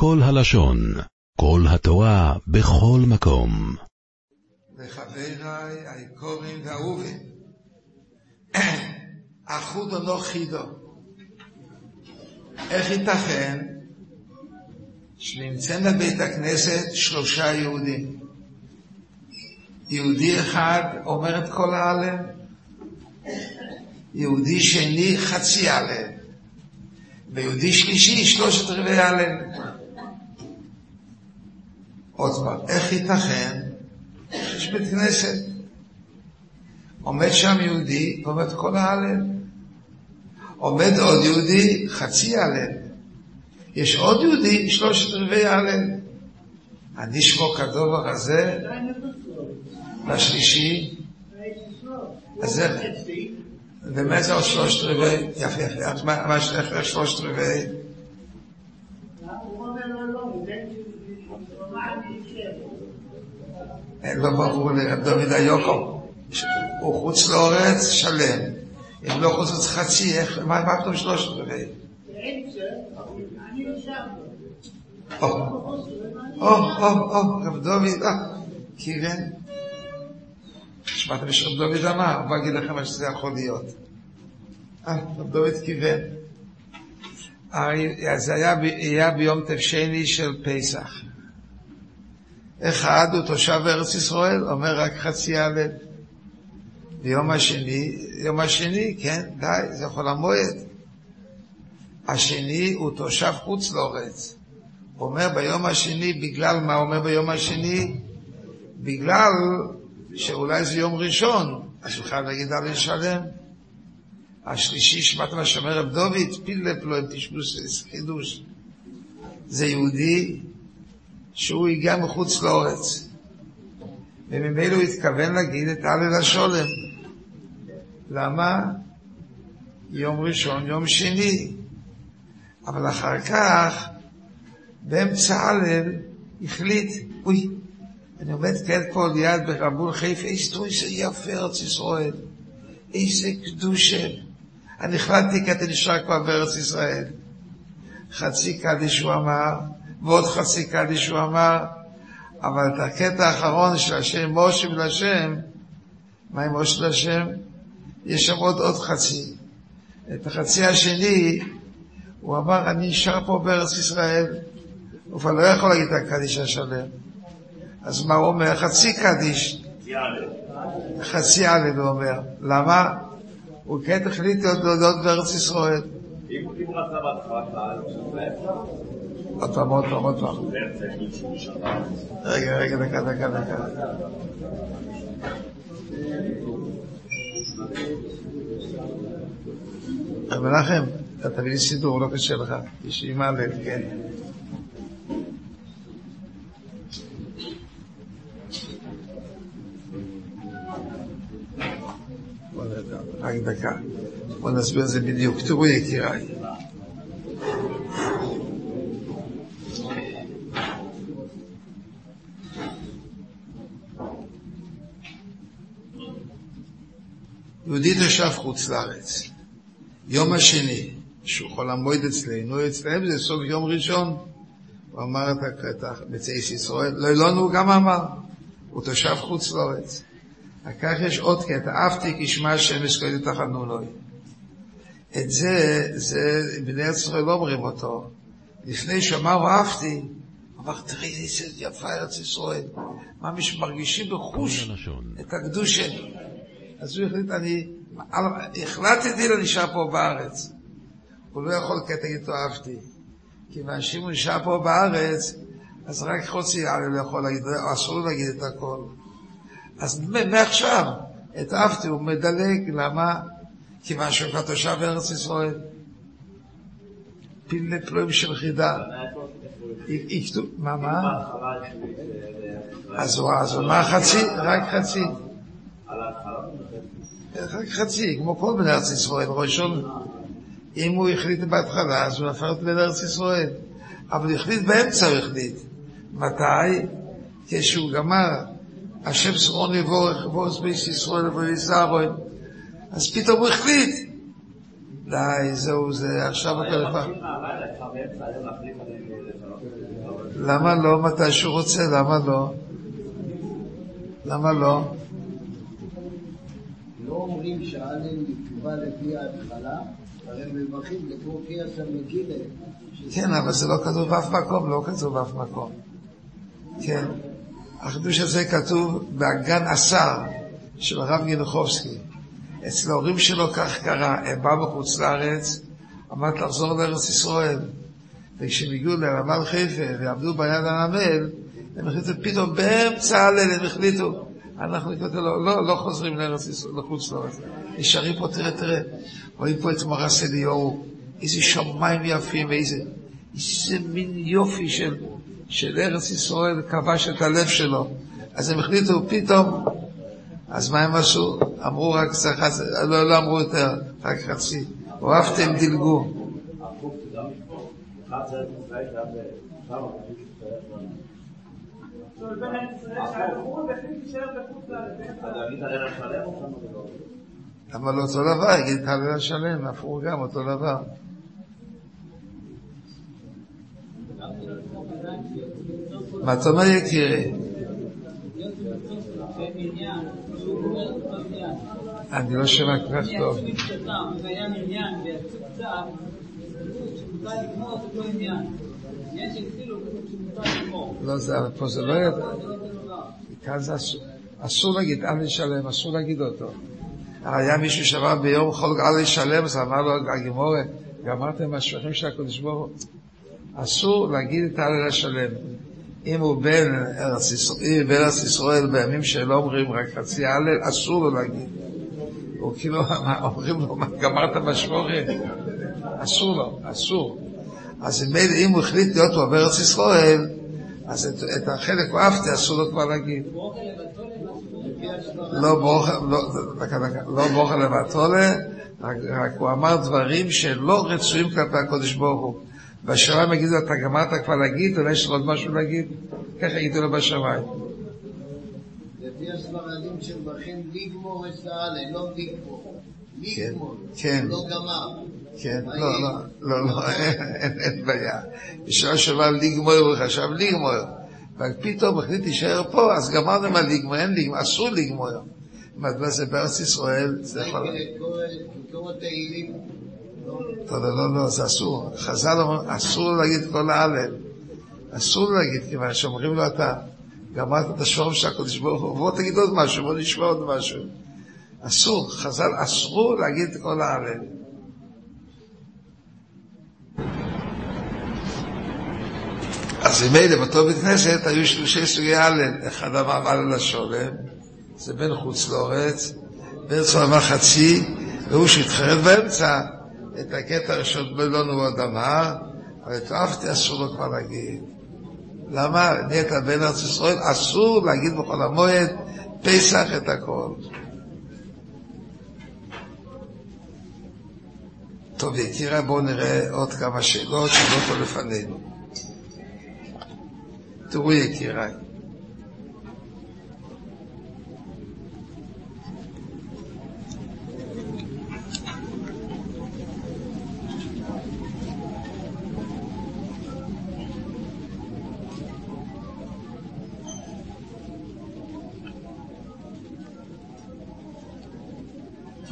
כל הלשון, כל התורה, בכל מקום. וחבריי היקורים והאהובים, אחוד או לא חידו. איך ייתכן שנמצאים בבית הכנסת שלושה יהודים? יהודי אחד אומר את כל ההלל, יהודי שני חצי הלל, ויהודי שלישי שלושת רבעי הלל. עוד פעם, איך ייתכן יש בית כנסת, עומד שם יהודי ואומר את כל ההלל. עומד עוד יהודי, חצי הלל. יש עוד יהודי, שלושת רבעי הלל. אני שמוק הדובר הזה, והשלישי, אז זה, ומה זה עוד שלושת רבעי? יפה, יפה, מה יש לך שלושת רבעי? לא ברור לרב דוד היוקו, הוא חוץ לאורץ שלם, אם לא חוץ לאורץ חצי, איך, מה פתאום שלושת רבעי? או, או, או, רב דוד, אה, קירן. שמעתם שרב דוד אמר, בוא אגיד לכם מה שזה יכול להיות. אה, רב דוד כיוון. זה היה ביום תפשני של פסח. אחד הוא תושב ארץ ישראל, אומר רק חצי הלב. ויום השני, יום השני, כן, די, זה חול המועד. השני הוא תושב חוץ לארץ. הוא אומר ביום השני, בגלל מה הוא אומר ביום השני? בגלל שאולי זה יום ראשון, אז הוא חייב להגיד על שלם. השלישי, שמעת מה שאומר רב דוד, פיל לפלו, תשמעו חידוש. זה יהודי שהוא הגיע מחוץ לאורץ. וממילא הוא התכוון להגיד את הלל השולם. למה? יום ראשון, יום שני. אבל אחר כך, באמצע הלל, החליט, אוי, אני עומד כעת פה ליד ברבון חיפה, איזה יפה ארץ ישראל, איזה קדושה. אני החלטתי כי אתה נשאר כבר בארץ ישראל. חצי קדיש הוא אמר, ועוד חצי קדיש הוא אמר, אבל את הקטע האחרון של השם משה ולשם, מה עם משה ולשם? יש שם עוד עוד חצי. את החצי השני, הוא אמר, אני נשאר פה בארץ ישראל, הוא כבר לא יכול להגיד את הקדיש השלם. אז מה הוא אומר? חצי קדיש. חצי א' הוא אומר. למה? הוא כן החליט להודות בארץ ישראל. אם הוא רצה בהתחלה, עוד פעם, עוד פעם, עוד פעם. רגע, רגע, דקה, דקה, דקה. רב מנחם, אתה תביא לי סידור, לא קשה לך. יש לי מה לב, כן. רק דקה. בוא נסביר את זה בדיוק. תראו יקיריי. יהודי תושב חוץ לארץ. יום השני, שהוא חול המועד אצלנו, אצלם זה סוף יום ראשון. הוא אמר את בצייס ישראל, לא אלונו הוא גם אמר, הוא תושב חוץ לארץ. כך יש עוד קטע, אהבתי כשמע השם אסקודי תחנונוי. את זה, זה, בני ישראל לא אומרים אותו. לפני שאמרו אהבתי, אמר, תראי איזה יפה ארץ ישראל. ממש מרגישים בחוש את הקדושה. אז הוא החליט, אני החלטתי לנשאר פה בארץ. הוא לא יכול כי תגיד אותו אהבתי. כיוון שאם הוא נשאר פה בארץ, אז רק חוצי הרי לא יכול להגיד, אסור לו להגיד את הכל. אז מעכשיו, את אהבתי הוא מדלג, למה? כיוון שהוא כבר תושב ארץ ישראל. פיל פלואים של חידה. מה, מה? אז הוא אמר חצי, רק חצי. רק חצי, כמו כל בני ארץ ישראל, ראשון, אם הוא החליט בהתחלה, אז הוא הפך להיות בן ארץ ישראל. אבל החליט באמצע, הוא החליט. מתי? כשהוא גמר, השם שרון יבורך, יבורך בייס ישראל, יבורך זרון. אז פתאום הוא החליט. די, זהו, זה עכשיו אתה לפעמים. למה לא מתי שהוא רוצה? למה לא? למה לא? לא אומרים שהאלם נקבע לפי ההתחלה, הרי מברכים לכמו קייס המגילה. כן, אבל זה לא כתוב באף מקום, לא כתוב באף מקום. כן. החידוש הזה כתוב באגן השר של הרב גינוחובסקי. אצל ההורים שלו כך קרה, הם באו מחוץ לארץ, עמד לחזור לארץ ישראל. וכשהם הגיעו לרמל חיפה ועמדו ביד הנמל, הם החליטו פתאום באמצע הליל, הם החליטו, אנחנו לא, לא, לא חוזרים לארץ ישראל, לחוץ לארץ. נשארים פה, תראה, תראה, רואים פה את מרס אליהו, איזה שמיים יפים, איזה, איזה מין יופי של, של ארץ ישראל כבש את הלב שלו. אז הם החליטו פתאום, אז מה הם עשו? אמרו רק צריך, לא, לא אמרו יותר, רק חצי. אוהבתם, דילגו. ארץ ישראל, גם שם, אבל לא? לא אותו דבר? יגיד את הלל השלם, הפוך גם אותו דבר. מה אתה אומר יקירי? אני לא שומע כל כך טוב. לא, זה, פה זה לא ידע. כאן זה אסור. אסור להגיד אל ישלם, אסור להגיד אותו. היה מישהו שאמר ביום חול אל ישלם, אז אמר לו הגימורה, גמרתם מהשפכים של הקדוש ברוך הוא. אסור להגיד את הלל השלם. אם הוא בן ארץ ישראל, בימים שלא אומרים רק חצי הלל, אסור לו להגיד. הוא כאילו, אומרים לו, גמרת משמורת? אסור לו, אסור. אז מילא אם הוא החליט להיות פה בארץ ישראל, אז את, את החלק אהבתי אסור לו כבר להגיד. לא בוכה, לא, לא לבטולה, רק, רק הוא אמר דברים שלא רצויים כלפי הקודש ברוך הוא. בשמיים יגידו, אתה גמרת כבר להגיד, אולי יש לך עוד משהו להגיד? ככה יגידו לו בשמיים. לפי הספרדים שמברכים לגמור את האלה, לא לגמור. כן, לגמור, כן. לא גמר. כן, לא? לא, לא, לא, אין בעיה. בשעה שבא לגמור, הוא חשב לגמור. אבל פתאום החליט להישאר פה, אז גמרנו מה לגמור, אין לגמור, אסור לגמור. מדוע זה בארץ ישראל, זה יכול... לא, לא, לא, לא, זה אסור. חז"ל אומרים, אסור להגיד כל ההלל. אסור להגיד, כיוון שאומרים לו אתה, גמרת את השורם של הקדוש ברוך הוא, בוא תגיד עוד משהו, בוא נשמע עוד משהו. אסור, חז"ל אסרו להגיד כל ההלל. אז ממילא באותו בית כנסת היו שלושה סוגי הלל, אחד אמר הלל השולם, זה בן חוץ לאורץ, בארצו אמר חצי, והוא שהתחרט באמצע, את הקטע הראשון בלון הוא עוד אמר, אבל את אהבתי אסור לו כבר להגיד. למה? נהיית בן ארץ ישראל, אסור להגיד בכל המועד, פסח את הכל. טוב, יקירה, בואו נראה עוד כמה שאלות שעולות לפנינו. תראו יקיריי.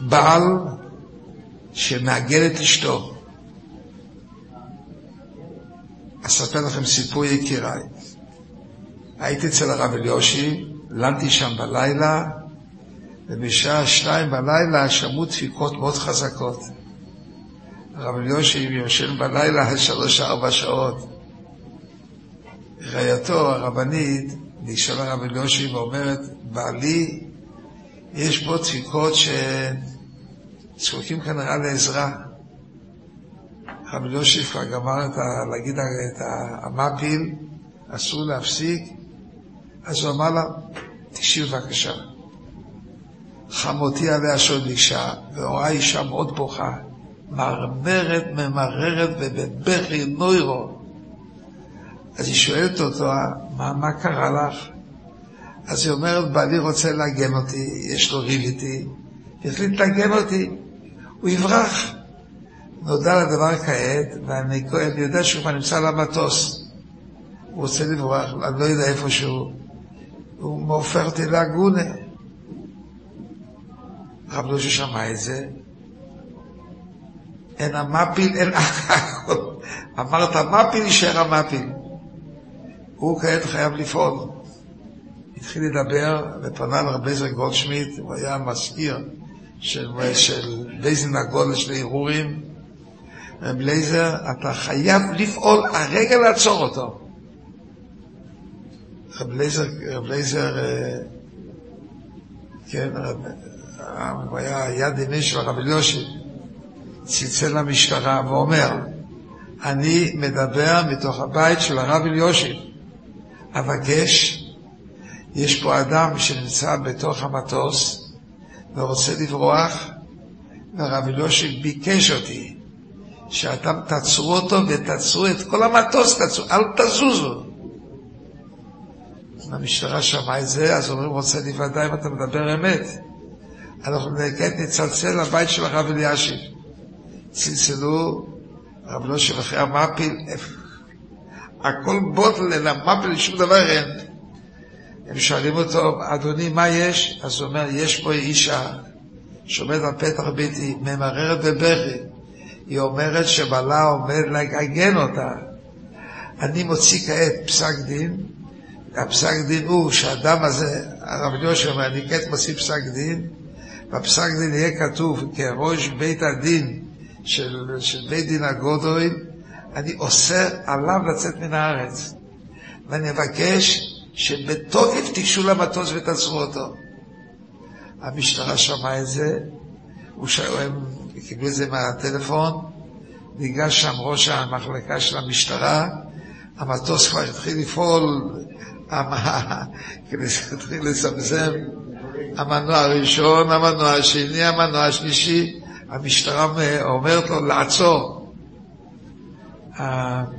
בעל שמעגל את אשתו. אספר לכם סיפור יקיריי. הייתי אצל הרב אליושי, לנתי שם בלילה, ובשעה שתיים בלילה שמעו דפיקות מאוד חזקות. הרב אליושי יושן בלילה שלוש-ארבע שעות. רעייתו הרבנית ניגשה לרב אליושי ואומרת, בעלי, יש פה דפיקות שזקוקים כנראה לעזרה. הרב אליושי כבר גמר את ה... להגיד את המפיל, אסור להפסיק, אז הוא אמר לה, תקשיב בבקשה. חמותי עליה שעוד אישה, ורואה אישה מאוד בוכה, מרמרת, ממררת ובבכי נוירו. אז היא שואלת אותו, מה, מה קרה לך? אז היא אומרת, בעלי רוצה להגן אותי, יש לו ריב איתי, החליט להגן אותי, הוא יברח. נודע לדבר כעת, ואני אני יודע שהוא כבר נמצא על המטוס. הוא רוצה לברוח, אני לא יודע איפה שהוא. הופך אותי לאגונה. רב לושי שמע את זה, אין המפיל, אין. אמרת מפיל, יישאר המפיל. הוא כעת חייב לפעול. התחיל לדבר ופנה לרבי עזר גולדשמיט, הוא היה מזכיר של, של בייזין הגודל של הערעורים. רב לייזר, אתה חייב לפעול, הרגע לעצור אותו. רב לייזר, רב לייזר, אה, כן, אה, הוא היה יד ימין של הרב אליושי, צלצל למשטרה ואומר, אני מדבר מתוך הבית של הרב אליושי, אבקש, יש פה אדם שנמצא בתוך המטוס ורוצה לברוח, והרב אליושי ביקש אותי שאתם תעצרו אותו ותעצרו את כל המטוס, תעצרו, אל תזוזו. המשטרה שמעה את זה, אז אומרים, רוצה להיוודע אם אתה מדבר אמת. אנחנו נקט נצלצל לבית של הרב אלישיב. צלצלו, לא של אחרי המפיל, הכל בוטל, אין המפיל, שום דבר אין. הם שואלים אותו, אדוני, מה יש? אז הוא אומר, יש פה אישה שעומדת על פתח ביתי, ממררת בבכי. היא אומרת שבעלה עומד לגגן אותה. אני מוציא כעת פסק דין, הפסק דין הוא שהאדם הזה, הרב אני כעת מוציא פסק דין, בפסק דין יהיה כתוב כראש בית הדין של, של בית דין הגודוין, אני אוסר עליו לצאת מן הארץ. ואני אבקש שבתוקף תיגשו למטוס ותעצרו אותו. המשטרה שמעה את זה, הם קיבלו את זה מהטלפון, ניגש שם ראש המחלקה של המשטרה, המטוס כבר התחיל לפעול, התחיל לזמזם, המנוע הראשון, המנוע השני, המנוע השלישי, המשטרה אומרת לו לעצור.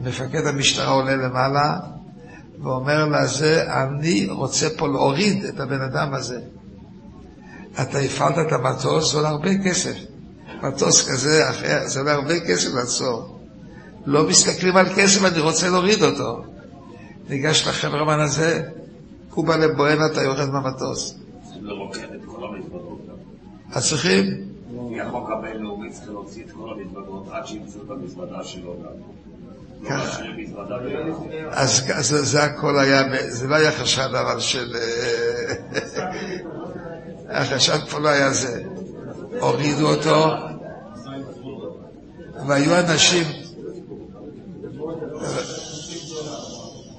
מפקד המשטרה עולה למעלה ואומר לזה, אני רוצה פה להוריד את הבן אדם הזה. אתה הפעלת את המטוס, זה עולה הרבה כסף. מטוס כזה, אחר, זה עולה הרבה כסף לעצור. לא מסתכלים על כסף, אני רוצה להוריד אותו. ניגש לחברמן הזה, קובה לבוהנה, אתה יורד מהמטוס. אז צריכים? מהחוק הבינלאומי צריך להוציא את כל המזוודות עד שימצאו את המזוודה שלו גם. אז זה הכל היה, זה לא היה חשד אבל של... החשד פה לא היה זה. הורידו אותו, והיו אנשים,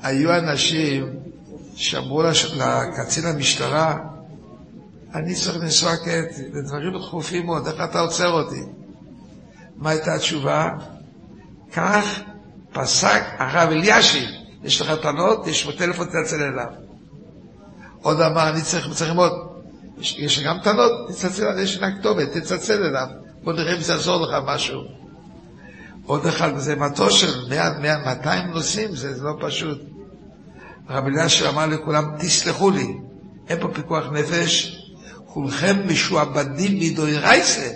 היו אנשים שאמרו לקצין המשטרה, אני צריך לנסוע כעת לדברים דחופים מאוד, איך אתה עוצר אותי? מה הייתה התשובה? כך פסק הרב אלישיב, יש לך טענות, יש פה טלפון, תצלצל אליו. עוד אמר, אני צריך, צריך ללמוד, יש, יש גם טענות, תצלצל, יש לך כתובת, תצלצל אליו, בוא נראה אם זה יעזור לך משהו. עוד אחד, זה מטוס של 100, 100, 200 נוסעים, זה לא פשוט. הרב אלישיב אמר לכולם, תסלחו לי, אין פה פיקוח נפש, כולכם משועבדים מדוי רייסה,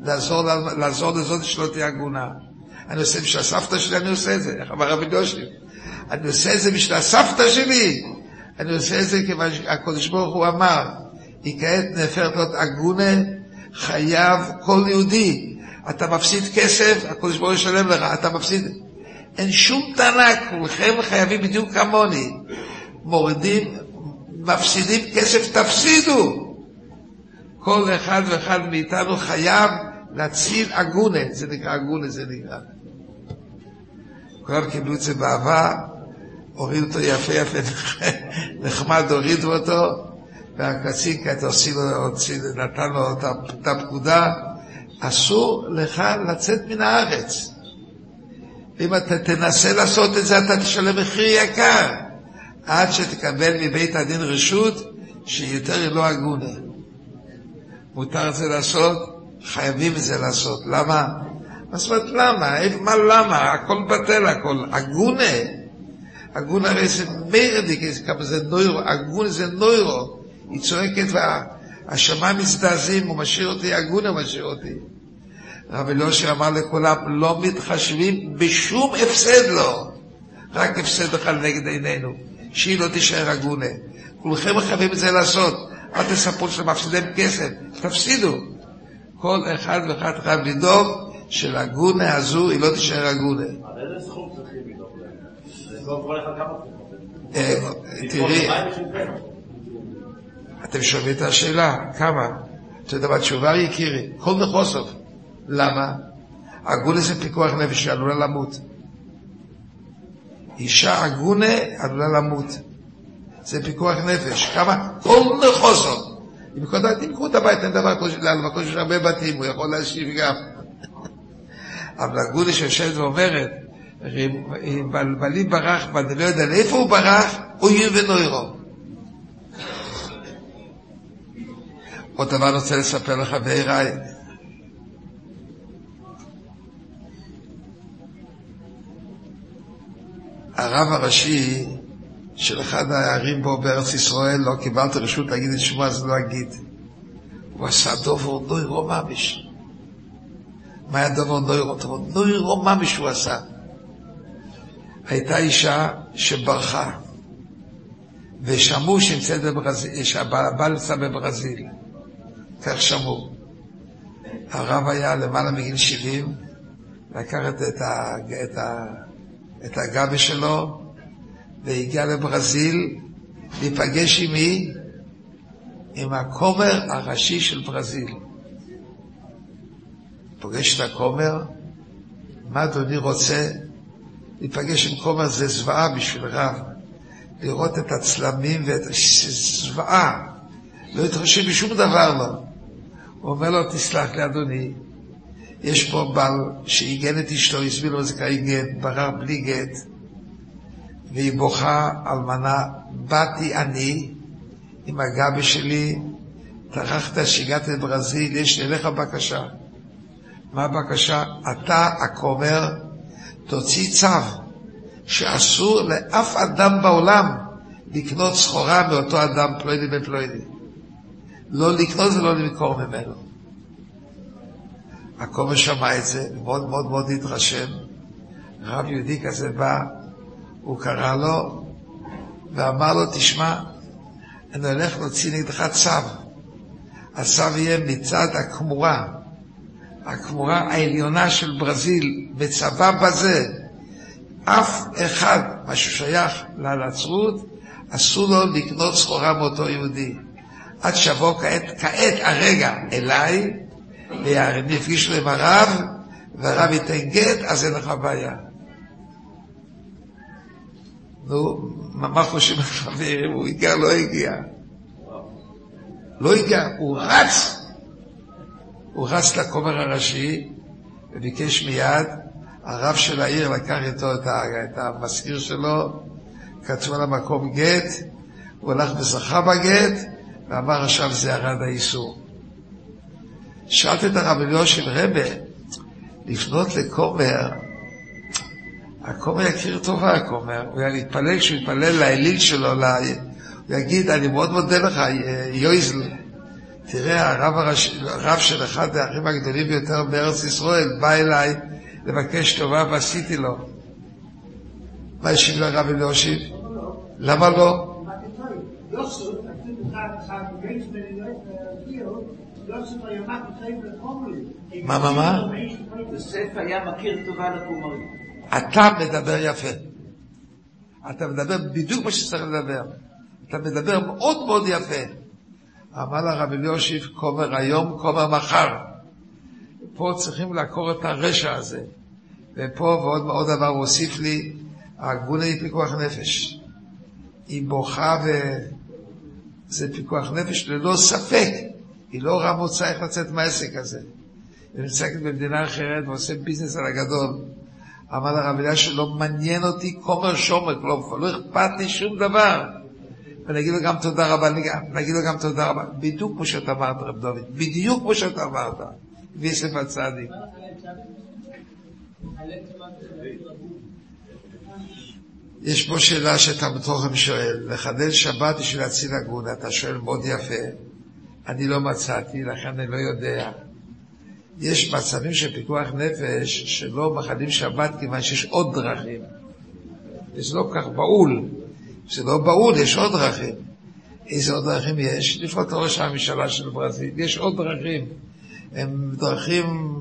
לעזור, לעזור לזאת שלא תהיה הגונה. אני עושה בשביל הסבתא שלי, אני עושה את זה, איך אמר רבי דושי? אני עושה את זה בשביל הסבתא שלי, אני עושה את זה כיוון שהקדוש ברוך הוא אמר, היא כעת נהפרת להיות הגונה, חייב כל יהודי. אתה מפסיד כסף, הקדוש ברוך הוא ישלם לך, אתה מפסיד... אין שום טענה, כולכם חייבים בדיוק כמוני. מורידים, מפסידים כסף, תפסידו. כל אחד ואחד מאיתנו חייב להציל אגונה, זה נקרא אגונה, זה נקרא. כולם קיבלו את זה באהבה, הורידו אותו יפה יפה, נחמד, הורידו אותו, והקצין נתן לו את הפקודה, אסור לך לצאת מן הארץ. אם אתה תנסה לעשות את זה, אתה תשלם מחיר יקר, עד שתקבל מבית הדין רשות שיותר לא הגונה. מותר את זה לעשות, חייבים את זה לעשות. למה? מה זאת למה? מה למה? הכל בטל, הכל. הגונה, הגונה הרי זה מרדיק, כמה זה נוירו, הגונה זה נוירו. היא צועקת והשמיים מזדעזעים, הוא משאיר אותי, הגונה משאיר אותי. רב אליושר אמר לכולם, לא מתחשבים בשום הפסד לו. רק הפסד אחד נגד עינינו, שהיא לא תישאר הגונה. כולכם חייבים את זה לעשות, אל תספרו שאתם מפסידים כסף, תפסידו. כל אחד ואחד חייב לדאוג שלגונה הזו היא לא תישאר הגונה. על איזה סכום צריכים לדאוג. אה, תראי, אתם שומעים את השאלה? כמה? אתה יודע מה התשובה, יקירי? כל מחוסוף. למה? הגונה זה פיקוח נפש, היא עלולה למות. אישה הגונה עלולה למות. זה פיקוח נפש. כמה? כל מחוסוף. אם קודם תמכרו את הבית, אין דבר כזה, למקום שיש הרבה בתים, הוא יכול להשיב גם. אבל הגונה שיושבת ואומרת, אם בלי ברח ואני לא יודע לאיפה הוא ברח, אויר ונוירו. עוד דבר אני רוצה לספר לחבריי. הרב הראשי של אחד הערים פה בארץ ישראל, לא קיבלתי רשות להגיד את שמו, אז לא אגיד. הוא עשה דובר נוירו ממש. מה היה דובר נוירו? נוירו ממש הוא עשה. הייתה אישה שברחה, ושמעו שהבעל נמצא בברזיל. כך שמעו. הרב היה למעלה מגיל 70, לקח את, את, ה, את הגבי שלו והגיע לברזיל להיפגש עם מי? עם הכומר הראשי של ברזיל. פוגש את הכומר, מה אדוני רוצה? להיפגש עם כומר זה זוועה בשביל רב. לראות את הצלמים ואת... זוועה. לא התרשם משום דבר לא. הוא אומר לו, תסלח לי אדוני, יש פה בעל שעיגן את אשתו, הסביר לו זכאי גט, ברר בלי גט, והיא בוכה אלמנה, באתי אני עם הגבי שלי, טרחת שהגעת לברזיל, יש לי אליך בקשה. מה הבקשה? אתה, הכומר, תוציא צו שאסור לאף אדם בעולם לקנות סחורה מאותו אדם פלוידי בפלוידי. לא לקנות ולא למכור ממנו. הכומר שמע את זה, מאוד מאוד מאוד התרשם. רב יהודי כזה בא, הוא קרא לו ואמר לו, תשמע, אני הולך להוציא נגדך צו. הצו יהיה מצד הכמורה, הכמורה העליונה של ברזיל, בצבא בזה, אף אחד, מה ששייך לנצרות, אסור לו לקנות סחורה מאותו יהודי. עד שיבוא כעת, כעת הרגע אליי, ויפגישו עם הרב, והרב ייתן גט, אז אין לך בעיה. נו, מה חושבים החברים? הוא הגיע, לא הגיע. לא הגיע, הוא רץ. הוא רץ לכומר הראשי וביקש מיד, הרב של העיר לקח איתו את המזכיר שלו, כתבו על המקום גט, הוא הלך וזכה בגט, ואמר עכשיו זה ירד האיסור. שאלתי את הרב אליושיב רבה, לפנות לכומר, הכומר יכיר טובה הכומר, הוא היה להתפלל, כשהוא יתפלל לאליל שלו, לה... הוא יגיד, אני מאוד מודה לך, יויזל, תראה, הרב, הראש... הרב של אחד האחים הגדולים ביותר בארץ ישראל בא אליי לבקש טובה ועשיתי לו. מה השיב לרב אליושיב? למה לא? מה, מה, מה? יוסף היה מכיר טובה לכומרים. אתה מדבר יפה. אתה מדבר בדיוק מה שצריך לדבר. אתה מדבר מאוד מאוד יפה. אמר לרב אליושיב, כומר היום, כומר מחר. פה צריכים לעקור את הרשע הזה. ופה ועוד עוד דבר הוא הוסיף לי, הגבול היא פיקוח נפש. היא בוכה וזה פיקוח נפש ללא ספק. היא לא ראה מוצא איך לצאת מהעסק הזה. היא נמצאת במדינה אחרת ועושה ביזנס על הגדול. אמר לרב אליהו לא מעניין אותי כומר שומר, לא, לא אכפת לי שום דבר. ונגיד לו גם תודה רבה, נגיד לו גם תודה רבה. בדיוק כמו שאתה אמרת, רב דוד, בדיוק כמו שאתה אמרת. ויסף הצדיק. יש פה שאלה שתלמוד חכם שואל, לחדל שבת בשביל להציל הגון, אתה שואל מאוד יפה. אני לא מצאתי, לכן אני לא יודע. יש מצבים של פיקוח נפש שלא מחדים שבת כיוון שיש עוד דרכים. וזה לא כל כך בהול. זה לא בהול, יש עוד דרכים. איזה עוד דרכים יש? לפנות לראש הממשלה של ברזיל, יש עוד דרכים. הם דרכים,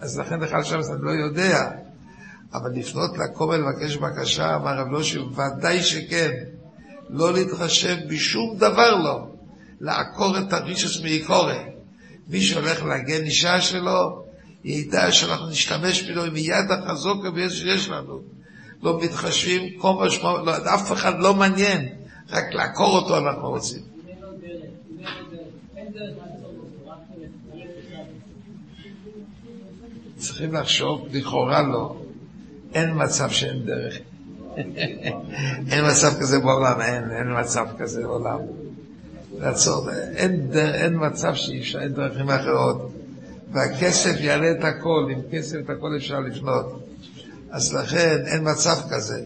אז לכן לך שם אני לא יודע. אבל לפנות לכומר לבקש בקשה, אמר רב לושי, ודאי שכן. לא להתחשב בשום דבר לא. לעקור את הרישוס מעיקורי. מי שהולך להגן אישה שלו, ידע שאנחנו נשתמש בו עם יד החזוק שיש לנו. לא מתחשבים, כל משמעות, לא, אף אחד לא מעניין, רק לעקור אותו אנחנו רוצים. צריכים לחשוב, לכאורה לא, אין מצב שאין דרך. אין מצב כזה בעולם, אין, אין מצב כזה בעולם. לעצור, אין, אין מצב שאי אפשר, אין דרכים אחרות. והכסף יעלה את הכל, עם כסף את הכל אפשר לפנות. אז לכן אין מצב כזה.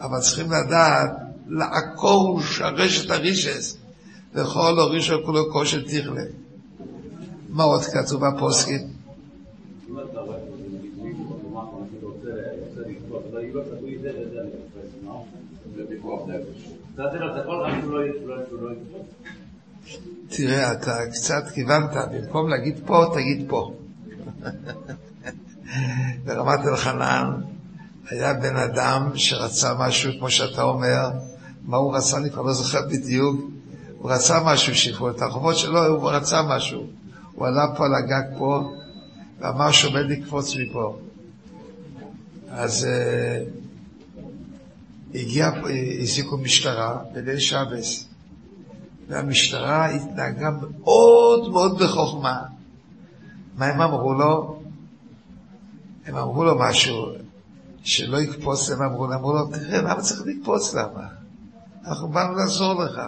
אבל צריכים לדעת לעקור שרשת הרישס, וכל הורישו כולו כושר תכלה. מה עוד כתוב בפוסקים? אתה האחרונה שרוצה לקפוץ, אבל היא לא שהוא לא. תראה, אתה קצת כיוונת, במקום להגיד פה, תגיד פה. ברמת אלחנן היה בן אדם שרצה משהו, כמו שאתה אומר, מה הוא רצה, אני כבר לא זוכר בדיוק, הוא רצה משהו, שיפרו את החובות שלו, הוא רצה משהו. הוא עלה פה על הגג פה, ואמר שעומד לקפוץ מפה. אז uh, הגיע, הזיקו משטרה בליל שבס. והמשטרה התנהגה מאוד מאוד בחוכמה. מה הם אמרו לו? הם אמרו לו משהו, שלא יקפוץ, הם אמרו לו, אמרו לו, תראה, למה צריך לקפוץ למה? אנחנו באנו לעזור לך.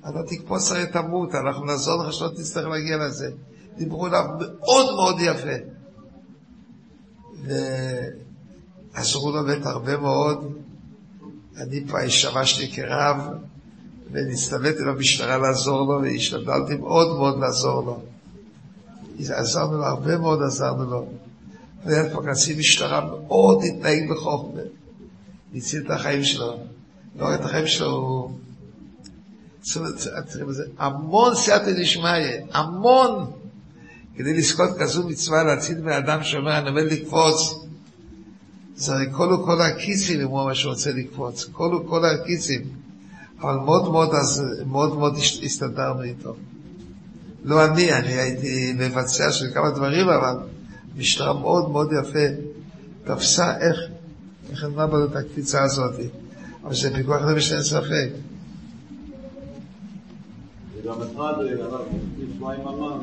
אתה תקפוץ הרי תמות, אנחנו נעזור לך שלא תצטרך להגיע לזה. דיברו אליו מאוד מאוד יפה. ועזרו לו בטח הרבה מאוד. אני פה השתמשתי כרב, ונצטוויתי למשטרה לעזור לו, והשתדלתי מאוד מאוד לעזור לו. עזרנו לו, הרבה מאוד עזרנו לו. והיה פה קצין משטרה מאוד התנהג בחוכמה. הציל את החיים שלו. לא רק את החיים שלו, הוא... המון סייעתא דשמיא, המון, כדי לזכות כזו מצווה להציל בן אדם שאומר, אני עומד לקפוץ. זה הרי כל וכל הקיצים, אם הוא שהוא רוצה לקפוץ, כל וכל הקיצים. אבל מאוד מאוד, אז, מאוד מאוד הסתדרנו איתו. לא אני, אני הייתי מבצע של כמה דברים, אבל משטרה מאוד מאוד יפה תפסה איך, איך נתנה בו את הקפיצה הזאת. אבל זה פיקוח נפש אין ספק. וגם אחד, הרב, שבועיים אמר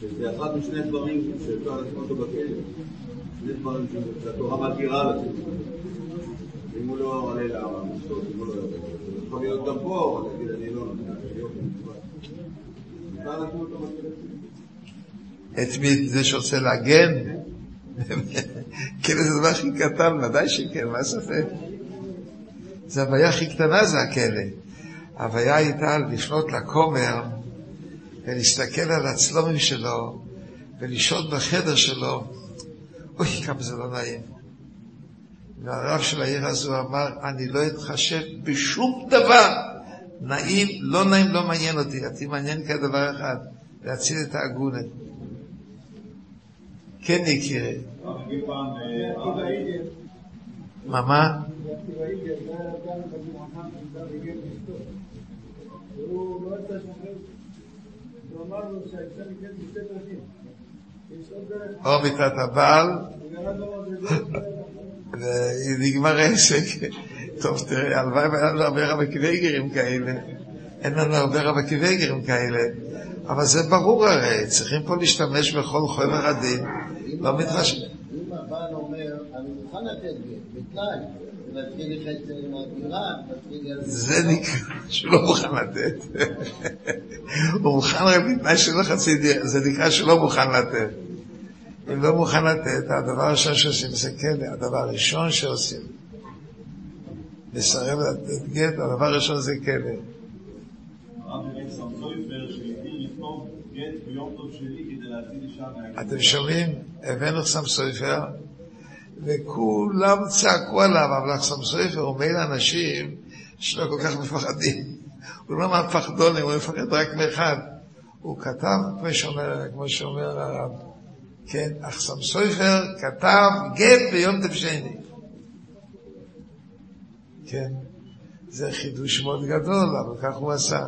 שזה אחד משני דברים שאפשר לשים אותו בכלא. שני דברים שהתורה לשים אותו. אם הוא לא עולה לעמותות, אם הוא לא יורד. יכול להיות גם פה, אבל להגיד אני לא. את מי זה שרוצה להגן? כלא זה הדבר הכי קטן, ודאי שכן, מה הספק? זה הבעיה הכי קטנה זה הכלא. ההוויה הייתה לפנות לכומר ולהסתכל על הצלומים שלו ולשהות בחדר שלו. אוי, כמה זה לא נעים. והרב של העיר הזו אמר, אני לא אתחשב בשום דבר. נעים, לא נעים, לא מעניין אותי. אותי מעניין כדבר אחד, להציל את העגונת. כן, יקירי. מה, מה? או מיטת הבעל, ונגמר העסק. טוב, תראה, הלוואי והיה לנו הרבה רבי וייגרים כאלה. אין לנו הרבה רבי וייגרים כאלה. אבל זה ברור הרי, צריכים פה להשתמש בכל חומר הדין, לא מתחשב. אם הבעל אומר, אני מוכן לתת גט, בתנאי, להתחיל לחצי עם הדירה, להתחיל... זה נקרא שהוא לא מוכן לתת. הוא מוכן רק בתנאי שלא חצי דירה, זה נקרא שלא מוכן לתת. אם לא מוכן לתת, הדבר הראשון שעושים זה כלא, הדבר הראשון שעושים. לסרב לתת גט, הדבר הראשון זה כלא. אתם שומעים? הבאנו סם סופר, וכולם צעקו עליו, אבל אחסם סופר הוא בין האנשים שלא כל כך מפחדים. הוא לא מהפחדונים, הוא מפחד רק מאחד. הוא כתב, כמו שאומר הרב, כן, אחסם סופר כתב גט ביום תפשני. כן, זה חידוש מאוד גדול, אבל כך הוא עשה.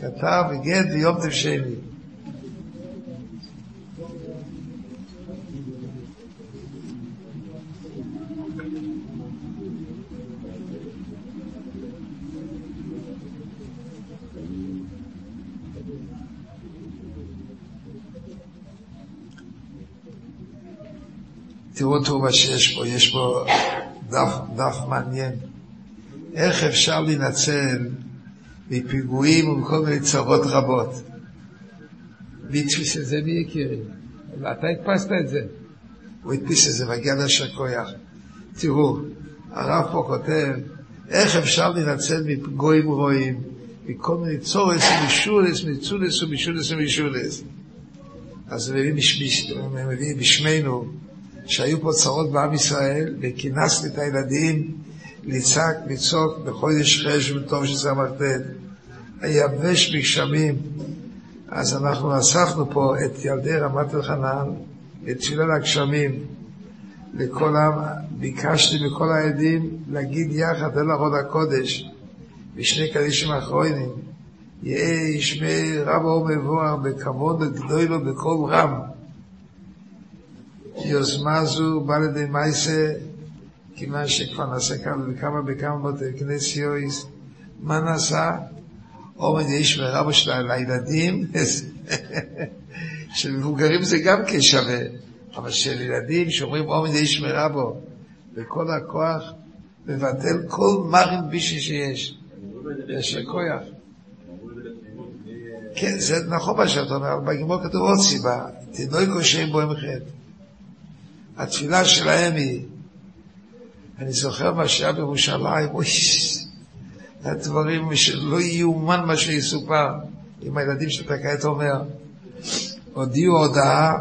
כתב גט ביום תפשני. תראו טובה שיש פה, יש פה דף, דף מעניין. איך אפשר להינצל מפיגועים ומכל מיני צרות רבות? מי הדפיס את זה? מי יקירי? אתה הדפסת את זה. הוא הדפיס את זה, מגיע לאשר כויח. תראו, הרב פה כותב, איך אפשר להינצל מפגועים רועים, מכל מיני צורס ומשולס, מצולס ומשולס ומשולס. אז מביא בשמנו, שהיו פה צרות בעם ישראל, וכינסתי את הילדים לצעק, לצעוק בחודש חש וטוב שס"ט, היבש בגשמים. אז אנחנו אספנו פה את ילדי רמת אלחנן, את תפילה לגשמים. לכל העם, ביקשתי מכל העדים להגיד יחד אל ארון הקודש, בשני קדישים האחרונים, יהא ישמע רב אור מבואר בכבוד גדולו בקול רם. יוזמה זו באה לידי מייסה, כיוון שכבר נעשה וכמה בכמה בתי כנסיות, מה נעשה? עומד איש ורבו שלה לילדים, של מבוגרים זה גם כן שווה, אבל של ילדים שאומרים עומד איש ורבו, וכל הכוח מבטל כל מרים בישי שיש, יש כוח. כן, זה נכון מה שאתה אומר, אבל בגימור כתוב עוד סיבה, תינוי קושי בו עם חטא. התפילה שלהם היא, אני זוכר מה שהיה בירושלים, אוי, הדברים שלא יאומן מה שיסופר עם הילדים שאתה כעת אומר. הודיעו הודעה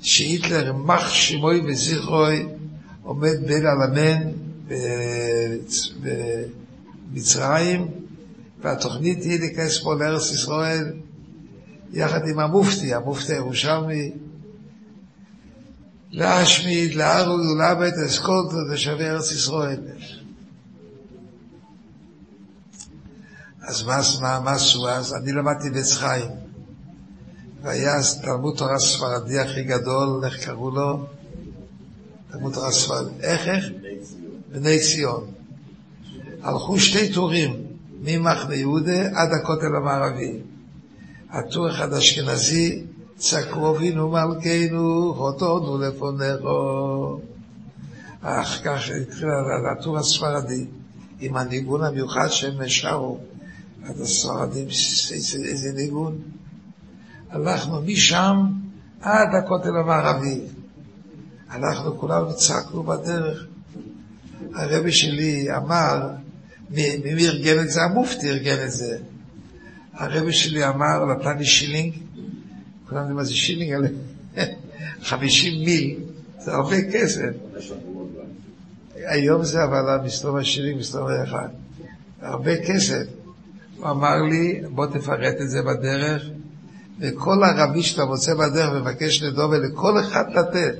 שהיטלר, יימח שמוי וזכרוי, עומד בין אלמן במצרים, והתוכנית היא להיכנס פה לארץ ישראל יחד עם המופתי, המופתי הירושלמי, להשמיד, להרוג ולאבד את כל תושבי ארץ ישראל. אז מה, מה עשו אז? אני למדתי בעץ חיים. והיה אז תלמוד תורה ספרדי הכי גדול, איך קראו לו? תלמוד תורה ספרדי. איך, איך? בני ציון. הלכו שתי טורים, ממחנה יהודה עד הכותל המערבי. הטור אחד אשכנזי, צעקו אבינו מלכנו, חוטאנו לפונכו. אך כך התחיל הטור הספרדי, עם הניגון המיוחד שהם שרו. עד הספרדים, איזה ניגון. הלכנו משם עד הכותל המערבי. אנחנו כולנו צעקנו בדרך. הרבי שלי אמר, מי ארגן את זה? המופתי ארגן את זה. הרבי שלי אמר, נתן לי שילינג, כולם יודעים מה זה שילינג? 50 מיל, זה הרבה כסף. היום זה אבל המסתום השילינג, מסתום אחד. הרבה כסף. הוא אמר לי, בוא תפרט את זה בדרך, וכל ערבי שאתה מוצא בדרך מבקש לדומה לכל אחד לתת.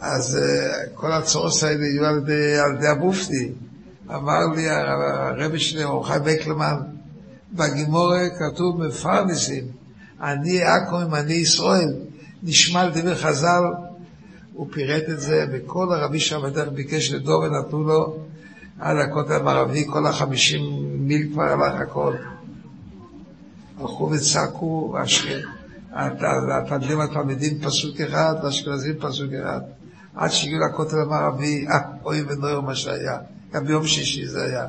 אז uh, כל הצורות האלה יהיו על ידי המופתי. אמר לי הרבי שלי, אורחי בקלמן, בגימורה כתוב מפרנסים, אני עכו"ם, אני ישראל, נשמע לדבר חז"ל, הוא פירט את זה, וכל הרבי שם בדרך ביקש לדומה, נתנו לו עד הכותל המערבי, כל החמישים מיל כבר הלך הכל. הלכו וצעקו, התלמידים התלמידים פסוק אחד, האשכנזים פסוק אחד. עד שהגיעו לכותל המערבי, אה, אוי ונויר מה שהיה. גם ביום שישי זה היה.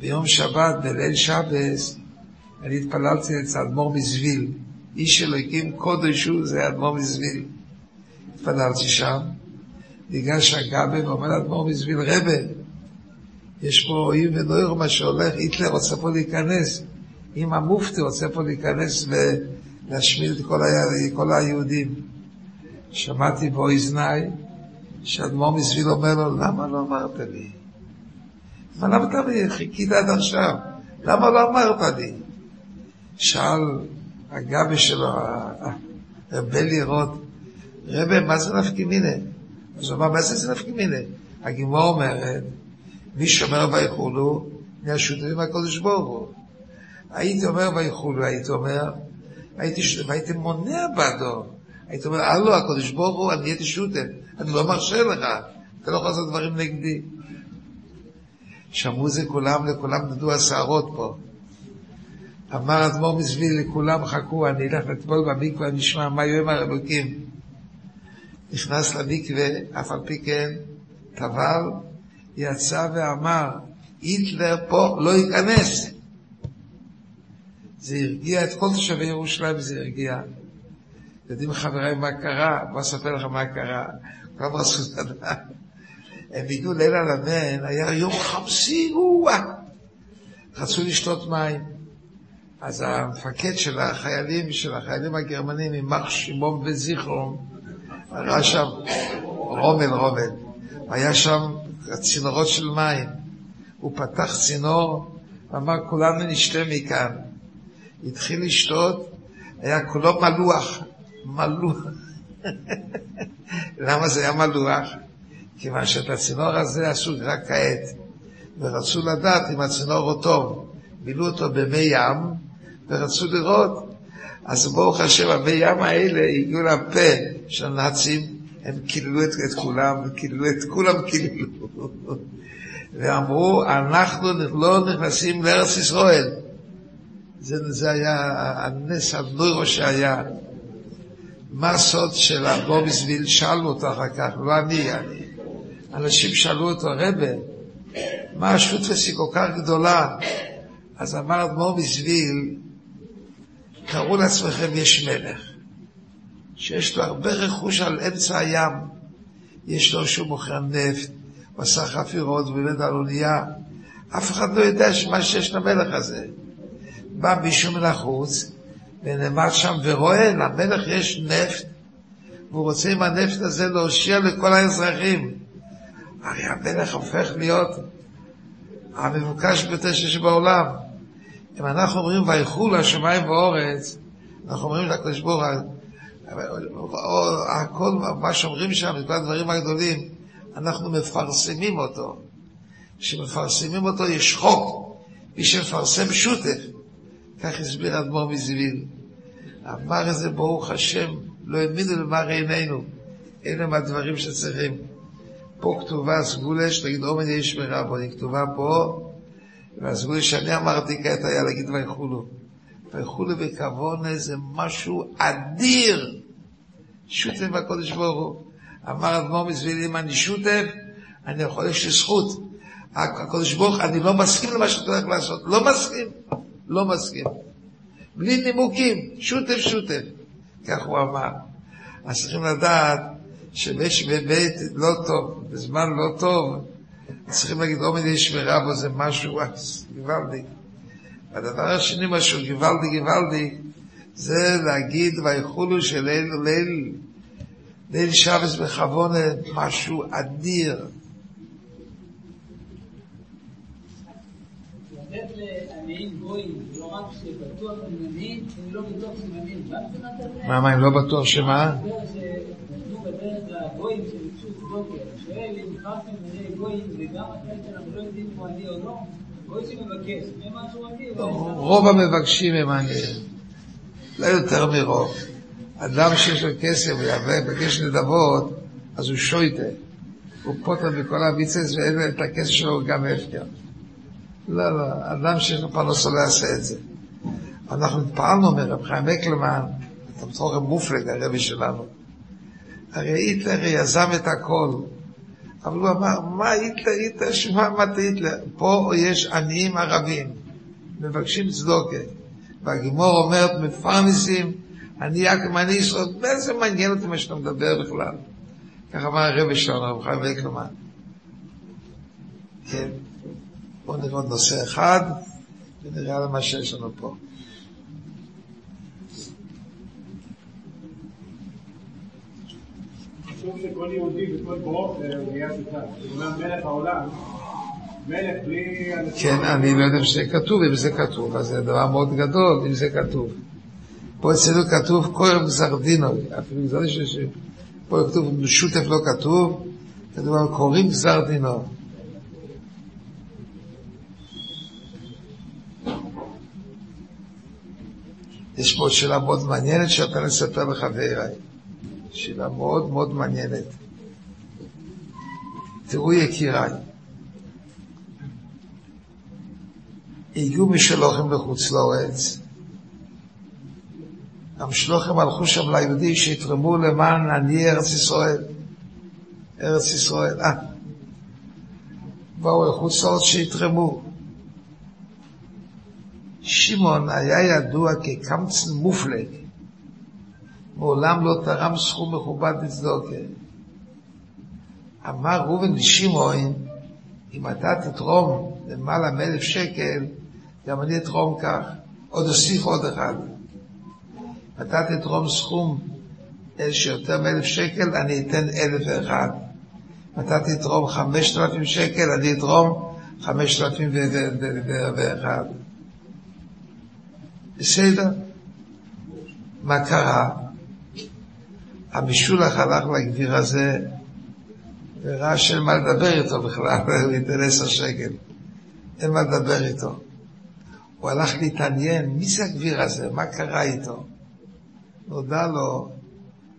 ביום שבת, בליל שבס, אני התפללתי אצל אדמו"ר מזוויל. איש אלוהיקים קודש הוא, זה אדמו"ר מזוויל. התפללתי שם, ניגש הגבה ואומר לאדמו"ר מזוויל, רבה, יש פה אוהים ונויר מה שהולך, היטלר רוצה פה להיכנס. אם המופתי רוצה פה להיכנס ולהשמיד את כל, ה... כל היהודים. שמעתי באוזניי שאדמו"ר מסביל אומר לו, למה לא אמרת לי? אבל למה אתה חיכית עד עכשיו? למה לא אמרת לי? שאל הגבי שלו, רבי לראות, רבי, מה זה נפקי מיני? אז הוא אמר, מה זה זה נפקי מיני? הגימור אומרת, מי שומר ויחולו, מהשותפים הקודש ברוך הוא. הייתי אומר ויחולו, הייתי אומר, הייתי, והייתי מונע בעדו. הייתי אומר, הלו, הקודש ברוך הוא, אני הייתי שותף, אני לא מרשה לך, אתה לא יכול לעשות דברים נגדי. שמעו זה כולם, לכולם נדעו השערות פה. אמר אדמו"ר מסביל, לכולם חכו, אני אלך לטבול במקווה, נשמע מה יהיה עם האלוקים. נכנס למקווה, אף על פי כן, טבל, יצא ואמר, היטלר פה לא ייכנס. זה הרגיע את כל תושבי ירושלים, זה הרגיע. יודעים חבריי מה קרה? בוא אספר לך מה קרה. כולם רצו לדעת. הם הגיעו ליל הלבן, היה יום חמסי. רצו לשתות מים. אז המפקד של החיילים, של החיילים הגרמנים, יימח שמעון וזיכרון, ראה שם רומל רומל, היה שם צינורות של מים. הוא פתח צינור ואמר, כולנו נשתה מכאן. התחיל לשתות, היה כולו מלוח, מלוח. למה זה היה מלוח? כיוון שאת הצינור הזה עשו רק כעת, ורצו לדעת אם הצינור הוא טוב. מילאו אותו במי ים, ורצו לראות. אז ברוך השם, המי ים האלה הגיעו לפה של הנאצים, הם קיללו את, את כולם, קיללו את כולם קיללו. ואמרו, אנחנו לא נכנסים לארץ ישראל. זה, זה היה הנס הנוירו שהיה. מה הסוד של אדמו"ר בשביל? שאלו אותו אחר כך, לא אני, אני. אנשים שאלו אותו, רבה, מה השותפסי כל כך גדולה? אז אמר אדמו"ר תארו לעצמכם, יש מלך, שיש לו הרבה רכוש על אמצע הים, יש לו שהוא מוכר נפט, הוא עשה חפירות, הוא באמת על אונייה, אף אחד לא יודע מה שיש למלך הזה. בא מישהו מן החוץ, ונעמד שם ורואה, למלך יש נפט, והוא רוצה עם הנפט הזה להושיע לכל האזרחים. הרי המלך הופך להיות המבוקש ביותר שיש בעולם. אם אנחנו אומרים ויחו לשמיים ואורץ, אנחנו אומרים לקדוש ברוך הוא, הכל, מה שאומרים שם, כל הדברים הגדולים, אנחנו מפרסמים אותו. כשמפרסמים אותו יש חוק, מי שמפרסם שותף. כך הסביר האדמו"ר מזוויל. אמר את זה ברוך השם, לא האמינו למראה עינינו. אלה מהדברים שצריכים. פה כתובה סגולה, שתגיד אומן יהיה שמירה בו, היא כתובה פה, והסגולה שאני אמרתי כעת היה להגיד ויחולו. ויחולו בכוונה זה משהו אדיר. שותף בקודש ברוך הוא. אמר אדמו"ר מזוויל, אם אני שותף, אני יכול, יש לי זכות. הקודש ברוך, אני לא מסכים למה שאתה הולך לעשות, לא מסכים. לא מסכים. בלי נימוקים, שותף שותף, כך הוא אמר. אז צריכים לדעת בבית לא טוב, בזמן לא טוב, צריכים להגיד עומד יש שמירה בו זה משהו גוואלדי. הדבר השני, משהו גוואלדי גוואלדי, זה להגיד ויחולו של ליל, ליל, ליל שבס בכוונה, משהו אדיר. מה, מה, אם לא בטוח שמה? רוב המבקשים הם עניים, לא יותר מרוב. אדם שיש לו כסף ויבקש נדבות, אז הוא שויטה. הוא פוטר בכל הביצס ואין את הכסף שלו גם הפקר. לא, לא, אדם שיש לו פרנסה לא יעשה את זה. אנחנו התפעלנו מרב חיים אקלמן, אתה בצורך מופלג, הרבי שלנו. הרי היטלר יזם את הכל, אבל הוא אמר, מה היטלר, היטלר, שמע מה היטלר? פה יש עניים ערבים, מבקשים צדוקה. והגימור אומרת, מפרנסים, אני אני ישראל, מה מעניין אותי מה שאתה מדבר בכלל? כך אמר הרבי שלנו, רב חיים אקלמן. כן. בואו נראה עוד נושא אחד, ונראה על מה שיש לנו פה. כתוב שכל יהודי וכל ברוך זה נהיה שותף. זאת אומרת, מלך העולם, מלך בלי... כן, אני לא יודע אם זה כתוב, אם זה כתוב, אז זה דבר מאוד גדול, אם זה כתוב. פה אצלנו כתוב כהן גזר דינו, אפילו גזר דינו, ש- פה כתוב שותף לא כתוב, כתוב קוראים גזר דינו. יש פה שאלה מאוד מעניינת שאתה נספר לחבריי. שאלה מאוד מאוד מעניינת. תראו יקיריי, הגיעו משלוחם לחוץ לארץ, המשלוחם הלכו שם ליהודי שיתרמו למען עניי ארץ ישראל. ארץ ישראל, אה. באו לחוץ לארץ שיתרמו. שמעון היה ידוע כקמצן מופלג. מעולם לא תרם סכום מכובד לצדוקה. אמר ראובן לשמעון, אם אתה תתרום למעלה מאלף שקל, גם אני אתרום כך. עוד אוסיף עוד אחד. אתה תתרום סכום שיותר מאלף שקל, אני אתן אלף ואחד. אתה תתרום חמשת אלפים שקל, אני אתרום חמשת אלפים ואחד. בסדר. מה קרה? המשולח הלך לגביר הזה וראה שאין מה לדבר איתו בכלל, הוא ייתן עשר שקל. אין מה לדבר איתו. הוא הלך להתעניין, מי זה הגביר הזה? מה קרה איתו? נודע לו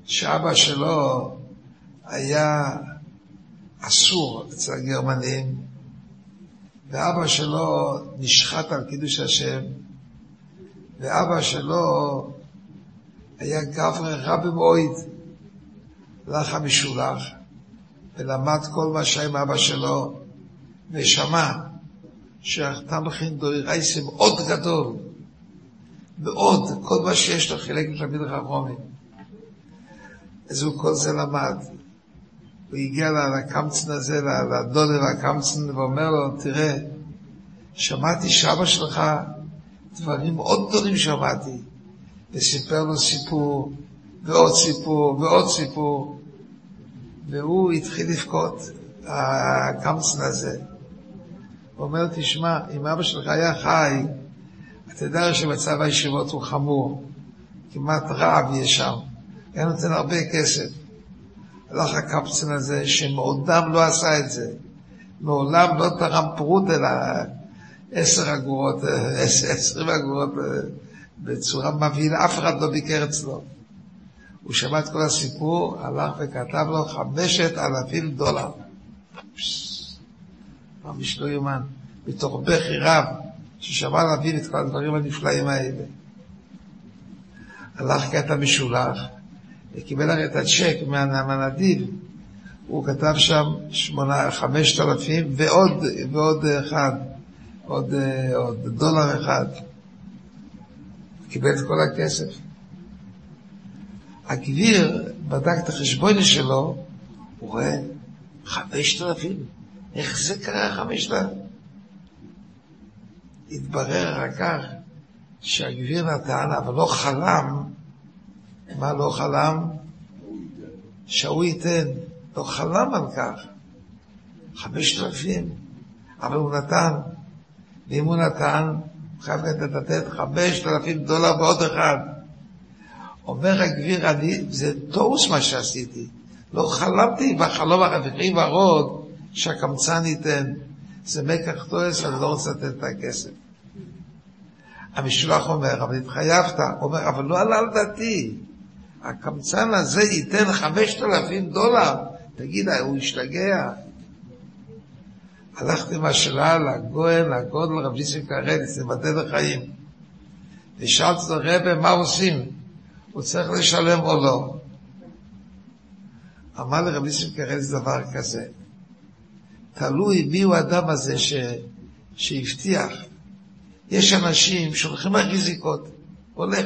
שאבא שלו היה אסור אצל הגרמנים, ואבא שלו נשחט על קידוש השם, ואבא שלו היה גברי רבי מועיד, הלך המשולח, ולמד כל מה שהיה עם אבא שלו, ושמע שהתמכין דוירייסם מאוד גדול, מאוד, כל מה שיש לו חילק לתלמיד החכומים. אז הוא כל זה למד. הוא הגיע לקמצן הזה, לדודר הקמצן, ואומר לו, תראה, שמעתי שאבא שלך, דברים מאוד גדולים שמעתי. וסיפר לו סיפור, ועוד סיפור, ועוד סיפור. והוא התחיל לבכות, הקמצן הזה. הוא אומר, תשמע, אם אבא שלך היה חי, אתה יודע שמצב הישיבות הוא חמור, כמעט רעב יש שם, היה נותן הרבה כסף. הלך הקפצן הזה שמעודם לא עשה את זה, מעולם לא תרם פרוט אלא עשר אגורות, עשרים אגורות בצורה מבהילה, אף אחד לא ביקר אצלו. הוא שמע את כל הסיפור, הלך וכתב לו חמשת אלפים דולר. ממש לא יאומן, מתוך בכי רב. ששמע להבין את כל הדברים הנפלאים האלה. הלך כתב משולח, וקיבל הרי את הצ'ק מהנדיב, הוא כתב שם שמונה, חמשת אלפים ועוד, ועוד אחד, עוד, עוד דולר אחד. קיבל את כל הכסף. הגביר בדק את החשבון שלו, הוא רואה חמשת אלפים. איך זה קרה חמשת אלפים? התברר אחר כך שהגביר נתן, אבל לא חלם, מה לא חלם? שהוא ייתן, לא חלם על כך. חמשת אלפים, אבל הוא נתן, ואם הוא נתן, הוא חייב לתת חמשת אלפים דולר ועוד אחד. אומר הגביר, אני, זה טוס מה שעשיתי. לא חלמתי בחלום הרוויחי ורוד שהקמצן ייתן. זה מקח טועס, אני לא רוצה לתת את הכסף. המשלוח אומר, אבל התחייבת, אומר, אבל לא עלה על דעתי. הקמצן הזה ייתן חמשת אלפים דולר. תגיד, הוא השתגע. הלכתי עם השאלה לגוהן, לגודל, רב ניסים קרליץ, לבדל החיים. ושאלתי אותו, רבי, מה עושים? הוא צריך לשלם או לא? אמר לרב ניסים קרליץ דבר כזה, תלוי מי הוא האדם הזה ש... שהבטיח. יש אנשים שהולכים על ריזיקות, הולך.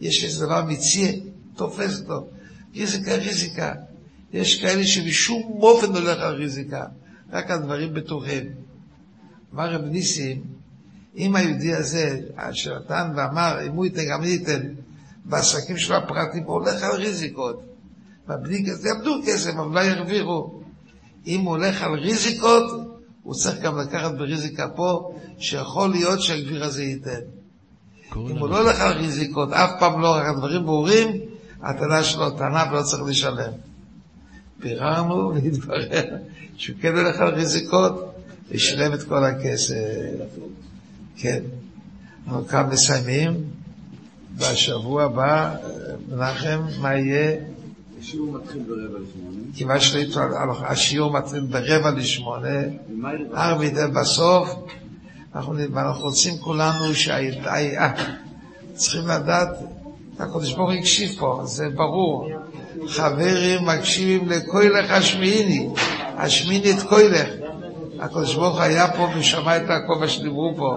יש איזה דבר מציע, תופס אותו. ריזיקה, ריזיקה. יש כאלה שבשום אופן הולך על ריזיקה, רק על דברים בטוחים. אמר רב ניסים, אם היהודי הזה, שנתן ואמר, אם הוא ייתן, גם אני אתן, בעסקים שלו הפרטיים, הוא הולך על ריזיקות. בבלי כסף, יאבדו כסף, אבל לא ירוויחו. אם הוא הולך על ריזיקות, הוא צריך גם לקחת בריזיקה פה, שיכול להיות שהגביר הזה ייתן. אם הוא לא הולך על ריזיקות, אף פעם לא, רק הדברים ברורים, הטענה שלו טענה ולא צריך לשלם. ביררנו והתברר שהוא כן הולך על ריזיקות, ושילם את כל הכסף. כן. אנחנו כאן מסיימים. בשבוע הבא, מנחם, מה יהיה? השיעור מתחיל ברבע לשמונה. כיוון שהשיעור מתחיל ברבע לשמונה, מידה בסוף, אנחנו, רוצים כולנו שהייתה, צריכים לדעת, הקדוש ברוך הוא הקשיב פה, זה ברור. חברים מקשיבים לכוילך השמיעיני, השמיעיני את כוילך. הקדוש ברוך היה פה ושמע את מה שדיברו פה,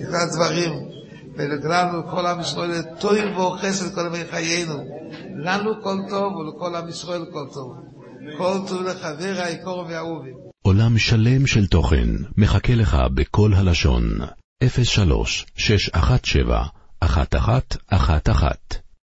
את הדברים. ולכולנו, כל עם ישראל, טוב וחסד כל ימי חיינו. לנו כל טוב ולכל עם ישראל כל טוב. כל טוב לחבר היקור והאהובים. עולם שלם של תוכן מחכה לך בכל הלשון, 03 617 1111